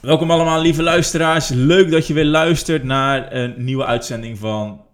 Welkom allemaal, lieve luisteraars. Leuk dat je weer luistert naar een nieuwe uitzending van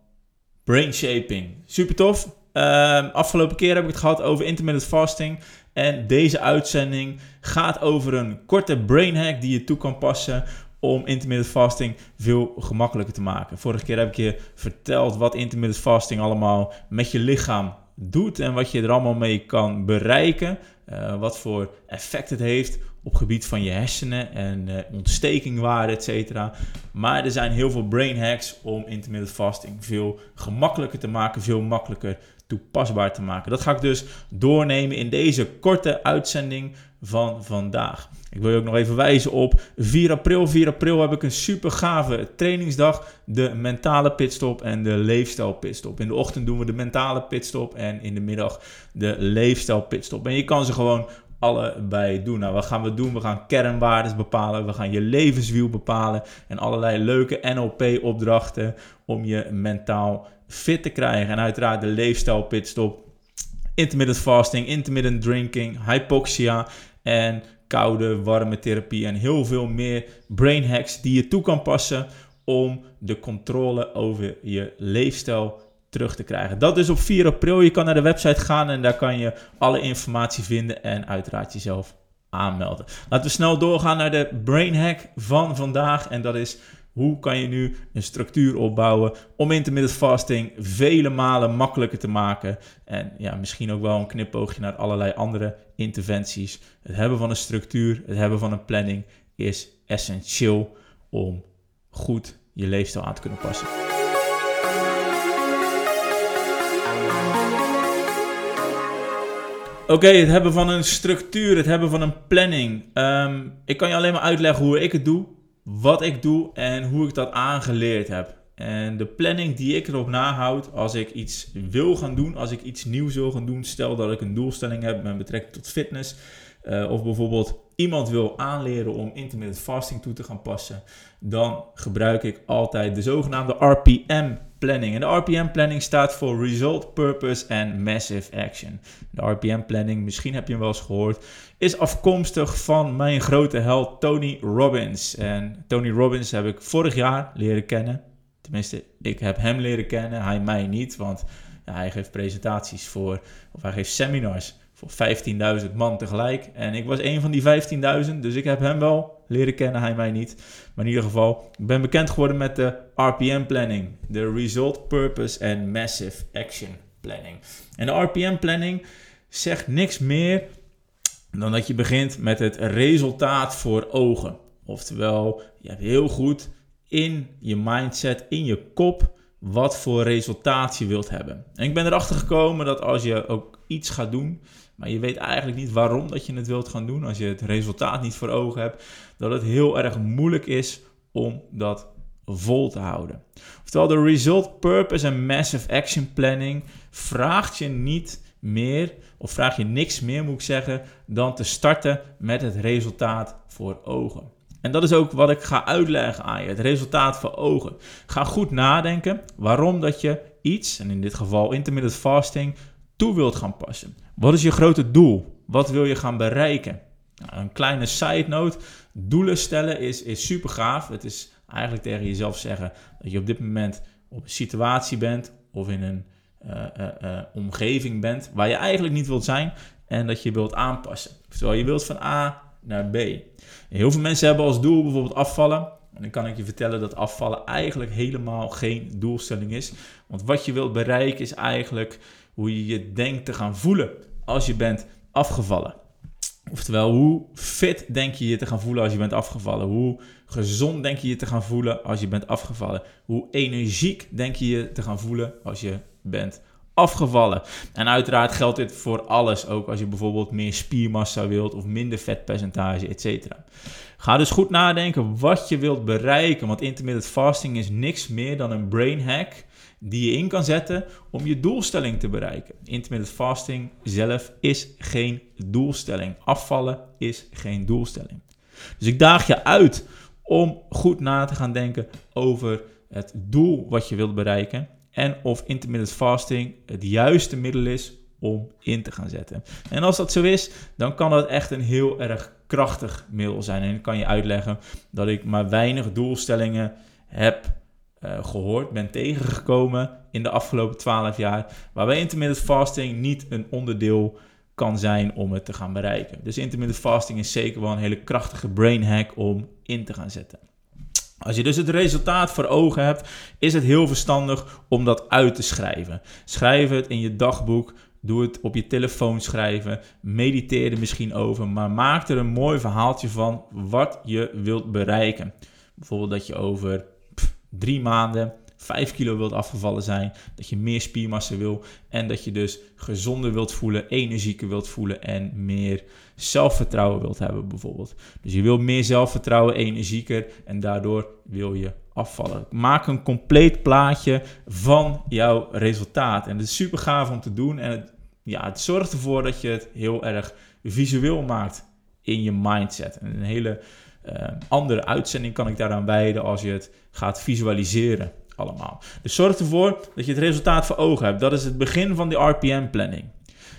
Brain Shaping. Super tof. Ehm, afgelopen keer heb ik het gehad over intermittent fasting. En deze uitzending gaat over een korte brain hack die je toe kan passen om intermittent fasting veel gemakkelijker te maken. Vorige keer heb ik je verteld wat intermittent fasting allemaal met je lichaam doet en wat je er allemaal mee kan bereiken. Uh, wat voor effect het heeft op gebied van je hersenen en uh, ontstekingwaarden, et cetera. Maar er zijn heel veel brain hacks om intermittent fasting veel gemakkelijker te maken, veel makkelijker toepasbaar te maken. Dat ga ik dus doornemen in deze korte uitzending van vandaag. Ik wil je ook nog even wijzen op 4 april. 4 april heb ik een super gave trainingsdag. De mentale pitstop en de leefstijl pitstop. In de ochtend doen we de mentale pitstop en in de middag de leefstijl pitstop. En je kan ze gewoon allebei doen. Nou, wat gaan we doen? We gaan kernwaardes bepalen, we gaan je levenswiel bepalen en allerlei leuke NLP-opdrachten om je mentaal fit te krijgen. En uiteraard de leefstijl pitstop, intermittent fasting, intermittent drinking, hypoxia en koude, warme therapie en heel veel meer brain hacks die je toe kan passen om de controle over je leefstijl terug te krijgen. Dat is op 4 april. Je kan naar de website gaan en daar kan je alle informatie vinden en uiteraard jezelf aanmelden. Laten we snel doorgaan naar de brain hack van vandaag en dat is hoe kan je nu een structuur opbouwen om intermittent fasting vele malen makkelijker te maken? En ja, misschien ook wel een knipoogje naar allerlei andere interventies. Het hebben van een structuur, het hebben van een planning is essentieel om goed je leefstijl aan te kunnen passen. Oké, het hebben van een structuur, het hebben van een planning. Um, ik kan je alleen maar uitleggen hoe ik het doe, wat ik doe en hoe ik dat aangeleerd heb. En de planning die ik erop nahoud als ik iets wil gaan doen, als ik iets nieuws wil gaan doen, stel dat ik een doelstelling heb met betrekking tot fitness, uh, of bijvoorbeeld iemand wil aanleren om intermittent fasting toe te gaan passen, dan gebruik ik altijd de zogenaamde RPM planning. En de RPM planning staat voor Result, Purpose and Massive Action. De RPM planning, misschien heb je hem wel eens gehoord, is afkomstig van mijn grote held Tony Robbins. En Tony Robbins heb ik vorig jaar leren kennen. Tenminste, ik heb hem leren kennen, hij mij niet, want ja, hij geeft presentaties voor, of hij geeft seminars 15.000 man tegelijk. En ik was een van die 15.000, dus ik heb hem wel leren kennen, hij mij niet. Maar in ieder geval, ik ben bekend geworden met de RPM planning, de Result, Purpose and Massive Action planning. En de RPM planning zegt niks meer dan dat je begint met het resultaat voor ogen. Oftewel, je hebt heel goed in je mindset, in je kop, wat voor resultaat je wilt hebben. En ik ben erachter gekomen dat als je ook iets gaat doen, maar je weet eigenlijk niet waarom dat je het wilt gaan doen, als je het resultaat niet voor ogen hebt, dat het heel erg moeilijk is om dat vol te houden. Oftewel, de Result Purpose en Massive Action Planning vraagt je niet meer, of vraag je niks meer moet ik zeggen, dan te starten met het resultaat voor ogen. En dat is ook wat ik ga uitleggen aan je, het resultaat voor ogen. Ga goed nadenken waarom dat je iets, en in dit geval intermittent fasting, toe wilt gaan passen. Wat is je grote doel? Wat wil je gaan bereiken? Nou, een kleine side note, doelen stellen is, is super gaaf. Het is eigenlijk tegen jezelf zeggen dat je op dit moment op een situatie bent of in een uh, uh, omgeving bent waar je eigenlijk niet wilt zijn en dat je wilt aanpassen. Terwijl je wilt van A naar B. heel veel mensen hebben als doel bijvoorbeeld afvallen. En dan kan ik je vertellen dat afvallen eigenlijk helemaal geen doelstelling is. Want wat je wilt bereiken is eigenlijk hoe je je denkt te gaan voelen als je bent afgevallen. Oftewel, hoe fit denk je je te gaan voelen als je bent afgevallen? Hoe gezond denk je je te gaan voelen als je bent afgevallen? Hoe energiek denk je je te gaan voelen als je bent afgevallen? En uiteraard geldt dit voor alles, ook als je bijvoorbeeld meer spiermassa wilt of minder vetpercentage, etc. Ga dus goed nadenken wat je wilt bereiken, want intermittent fasting is niks meer dan een brain hack die je in kan zetten om je doelstelling te bereiken. Intermittent fasting zelf is geen doelstelling. Afvallen is geen doelstelling. Dus ik daag je uit om goed na te gaan denken over het doel wat je wilt bereiken en of intermittent fasting het juiste middel is om in te gaan zetten. En als dat zo is, dan kan dat echt een heel erg krachtig middel zijn. En ik kan je uitleggen dat ik maar weinig doelstellingen heb gehoord, ben tegengekomen in de afgelopen 12 jaar, waarbij intermittent fasting niet een onderdeel kan zijn om het te gaan bereiken. Dus intermittent fasting is zeker wel een hele krachtige brain hack om in te gaan zetten. Als je dus het resultaat voor ogen hebt, is het heel verstandig om dat uit te schrijven. Schrijf het in je dagboek, doe het op je telefoon schrijven, mediteer er misschien over, maar maak er een mooi verhaaltje van wat je wilt bereiken. Bijvoorbeeld dat je over drie maanden 5 kilo wilt afgevallen zijn, dat je meer spiermassa wil en dat je dus gezonder wilt voelen, energieker wilt voelen en meer zelfvertrouwen wilt hebben bijvoorbeeld. Dus je wilt meer zelfvertrouwen, energieker en daardoor wil je afvallen. Maak een compleet plaatje van jouw resultaat en het is super gaaf om te doen en het, ja, het zorgt ervoor dat je het heel erg visueel maakt in je mindset. En een hele uh, andere uitzending kan ik daaraan wijden als je het gaat visualiseren allemaal. Dus zorg ervoor dat je het resultaat voor ogen hebt. Dat is het begin van de RPM-planning.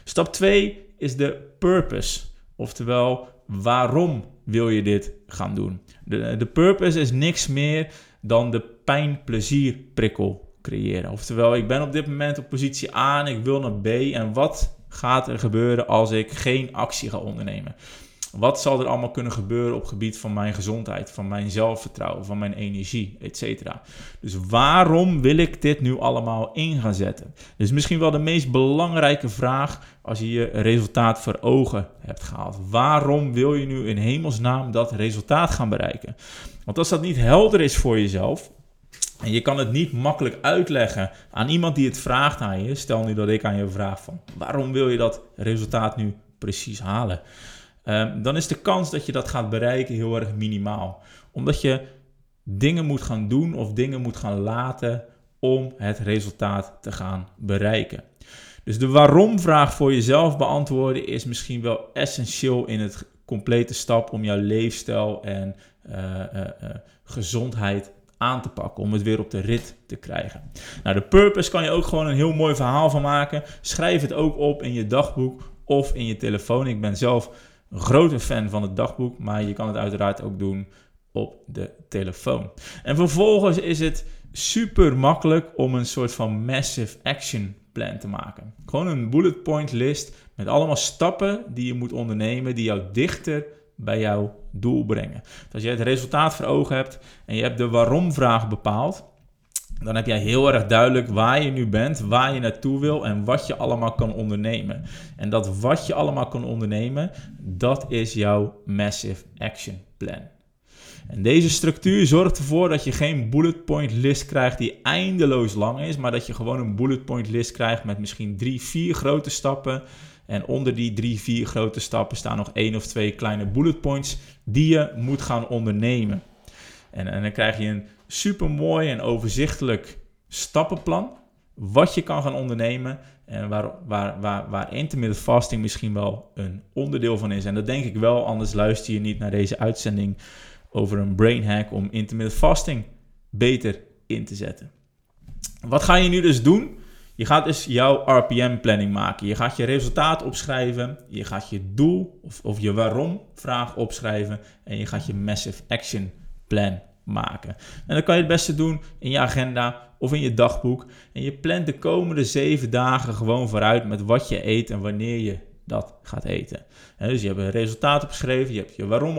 Stap 2 is de purpose. Oftewel, waarom wil je dit gaan doen? De, de purpose is niks meer dan de pijn-plezier prikkel creëren. Oftewel, ik ben op dit moment op positie A en ik wil naar B. En wat gaat er gebeuren als ik geen actie ga ondernemen? Wat zal er allemaal kunnen gebeuren op gebied van mijn gezondheid, van mijn zelfvertrouwen, van mijn energie, etc. Dus waarom wil ik dit nu allemaal in gaan zetten? Dus misschien wel de meest belangrijke vraag als je je resultaat voor ogen hebt gehaald. Waarom wil je nu in hemelsnaam dat resultaat gaan bereiken? Want als dat niet helder is voor jezelf, en je kan het niet makkelijk uitleggen aan iemand die het vraagt aan je. Stel nu dat ik aan je vraag van waarom wil je dat resultaat nu precies halen? Ehm, dan is de kans dat je dat gaat bereiken heel erg minimaal. Omdat je dingen moet gaan doen of dingen moet gaan laten om het resultaat te gaan bereiken. Dus de waarom-vraag voor jezelf beantwoorden is misschien wel essentieel in het complete stap om jouw leefstijl en uh, uh, uh, gezondheid aan te pakken, om het weer op de rit te krijgen. Nou, de purpose kan je ook gewoon een heel mooi verhaal van maken. Schrijf het ook op in je dagboek of in je telefoon. Ik ben zelf grote fan van het dagboek, maar je kan het uiteraard ook doen op de telefoon. En vervolgens is het super makkelijk om een soort van massive action plan te maken. Gewoon een bullet point list met allemaal stappen die je moet ondernemen die jou dichter bij jouw doel brengen. Dus als je het resultaat voor ogen hebt en je hebt de waarom vraag bepaald, dan heb jij heel erg duidelijk waar je nu bent, waar je naartoe wil en wat je allemaal kan ondernemen. En dat wat je allemaal kan ondernemen, dat is jouw Massive Action Plan. En deze structuur zorgt ervoor dat je geen bullet point list krijgt die eindeloos lang is, maar dat je gewoon een bullet point list krijgt met misschien drie, vier grote stappen. En onder die drie, vier grote stappen staan nog één of twee kleine bullet points die je moet gaan ondernemen. En, en dan krijg je een super mooi en overzichtelijk stappenplan. Wat je kan gaan ondernemen en waar, waar, waar, waar intermittent fasting misschien wel een onderdeel van is. En dat denk ik wel, anders luister je niet naar deze uitzending over een brain hack om intermittent fasting beter in te zetten. Wat ga je nu dus doen? Je gaat dus jouw RPM-planning maken. Je gaat je resultaat opschrijven. Je gaat je doel of, of je waarom-vraag opschrijven. En je gaat je massive action plan maken. En dan kan je het beste doen in je agenda of in je dagboek. En je plant de komende zeven dagen gewoon vooruit met wat je eet en wanneer je dat gaat eten. dus je hebt een resultaat opgeschreven, je hebt je waarom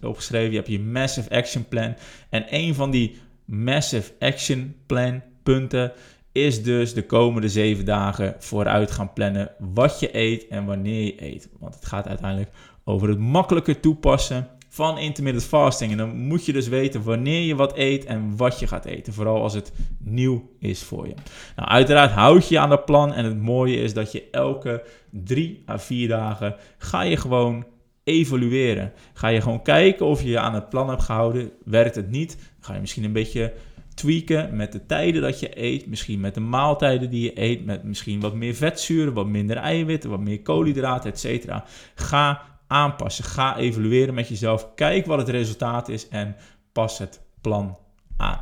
opgeschreven, je hebt je massive action plan. En een van die massive action plan punten is dus de komende zeven dagen vooruit gaan plannen wat je eet en wanneer je eet. Want het gaat uiteindelijk over het makkelijker toepassen van intermittent fasting. En dan moet je dus weten wanneer je wat eet en wat je gaat eten. Vooral als het nieuw is voor je. Nou, uiteraard houd je aan dat plan. En het mooie is dat je elke drie à vier dagen ga je gewoon evalueren. Ga je gewoon kijken of je je aan het plan hebt gehouden. Werkt het niet? Ga je misschien een beetje tweaken met de tijden dat je eet, misschien met de maaltijden die je eet, met misschien wat meer vetzuren, wat minder eiwitten, wat meer koolhydraten, etc. Ga aanpassen. Ga evalueren met jezelf. Kijk wat het resultaat is en pas het plan aan.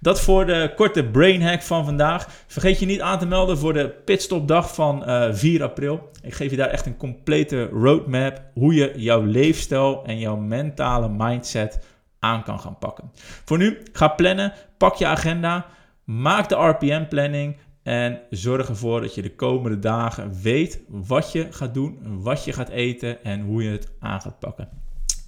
Dat voor de korte brain hack van vandaag. Vergeet je niet aan te melden voor de pitstopdag van uh, eh, 4 april. Ik geef je daar echt een complete roadmap hoe je jouw leefstijl en jouw mentale mindset aan kan gaan pakken. Voor nu, ga plannen, pak je agenda, maak de RPM-planning en zorg ervoor dat je de komende dagen weet wat je gaat doen, wat je gaat eten en hoe je het aan gaat pakken.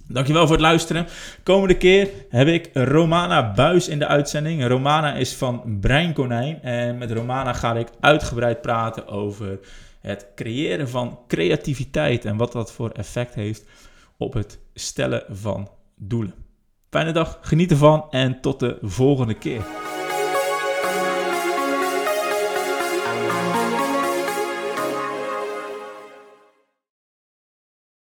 Dankjewel voor het luisteren. Komende keer heb ik Romana Buis in de uitzending. Romana is van Breinkonijn en met Romana ga ik uitgebreid praten over het creëren van creativiteit en wat dat voor effect heeft op het stellen van doelen. Fijne dag, geniet ervan en tot de volgende keer.